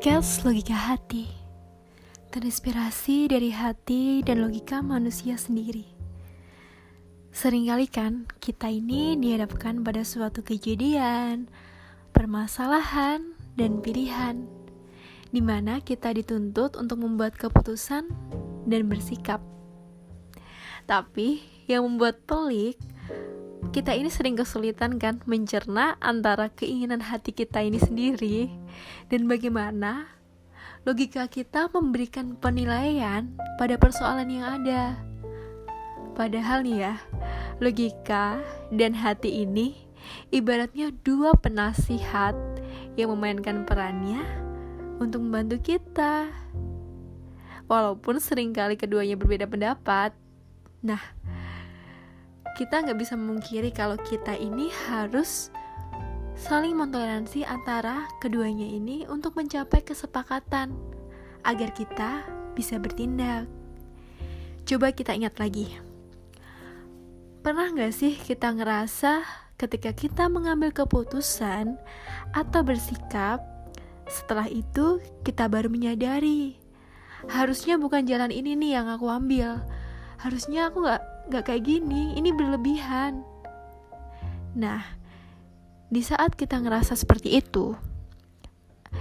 Podcast Logika Hati. Terinspirasi dari hati dan logika manusia sendiri. Seringkali kan kita ini dihadapkan pada suatu kejadian, permasalahan, dan pilihan di mana kita dituntut untuk membuat keputusan dan bersikap. Tapi yang membuat pelik kita ini sering kesulitan kan mencerna antara keinginan hati kita ini sendiri dan bagaimana logika kita memberikan penilaian pada persoalan yang ada. Padahal nih ya, logika dan hati ini ibaratnya dua penasihat yang memainkan perannya untuk membantu kita. Walaupun sering kali keduanya berbeda pendapat. Nah, kita nggak bisa memungkiri kalau kita ini harus saling mentoleransi antara keduanya ini untuk mencapai kesepakatan agar kita bisa bertindak. Coba kita ingat lagi. Pernah nggak sih kita ngerasa ketika kita mengambil keputusan atau bersikap, setelah itu kita baru menyadari harusnya bukan jalan ini nih yang aku ambil. Harusnya aku nggak gak kayak gini, ini berlebihan. Nah, di saat kita ngerasa seperti itu,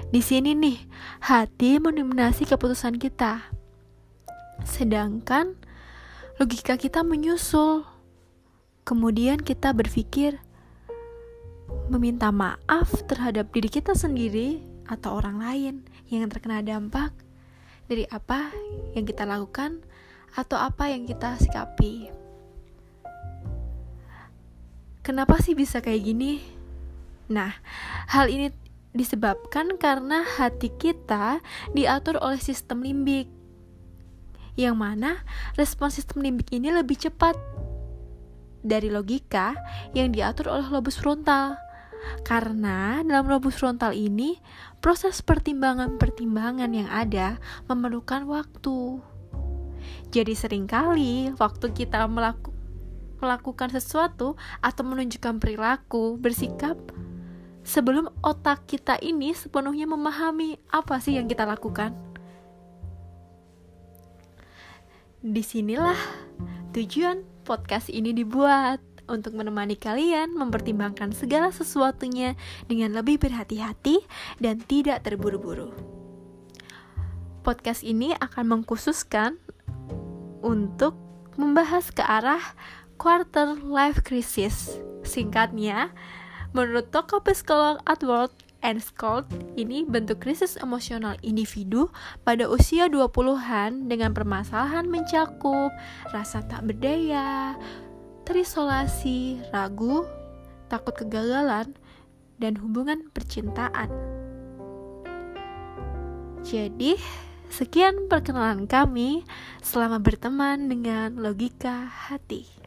di sini nih hati mendominasi keputusan kita. Sedangkan logika kita menyusul. Kemudian kita berpikir meminta maaf terhadap diri kita sendiri atau orang lain yang terkena dampak dari apa yang kita lakukan atau apa yang kita sikapi. Kenapa sih bisa kayak gini? Nah, hal ini disebabkan karena hati kita diatur oleh sistem limbik. Yang mana respon sistem limbik ini lebih cepat dari logika yang diatur oleh lobus frontal. Karena dalam lobus frontal ini, proses pertimbangan-pertimbangan yang ada memerlukan waktu. Jadi sering kali waktu kita melakukan melakukan sesuatu atau menunjukkan perilaku, bersikap sebelum otak kita ini sepenuhnya memahami apa sih yang kita lakukan. Di sinilah tujuan podcast ini dibuat untuk menemani kalian mempertimbangkan segala sesuatunya dengan lebih berhati-hati dan tidak terburu-buru. Podcast ini akan mengkhususkan untuk membahas ke arah quarter life crisis. Singkatnya, menurut tokoh psikolog Edward and Scott, ini bentuk krisis emosional individu pada usia 20-an dengan permasalahan mencakup rasa tak berdaya, terisolasi, ragu, takut kegagalan, dan hubungan percintaan. Jadi, sekian perkenalan kami selama berteman dengan logika hati.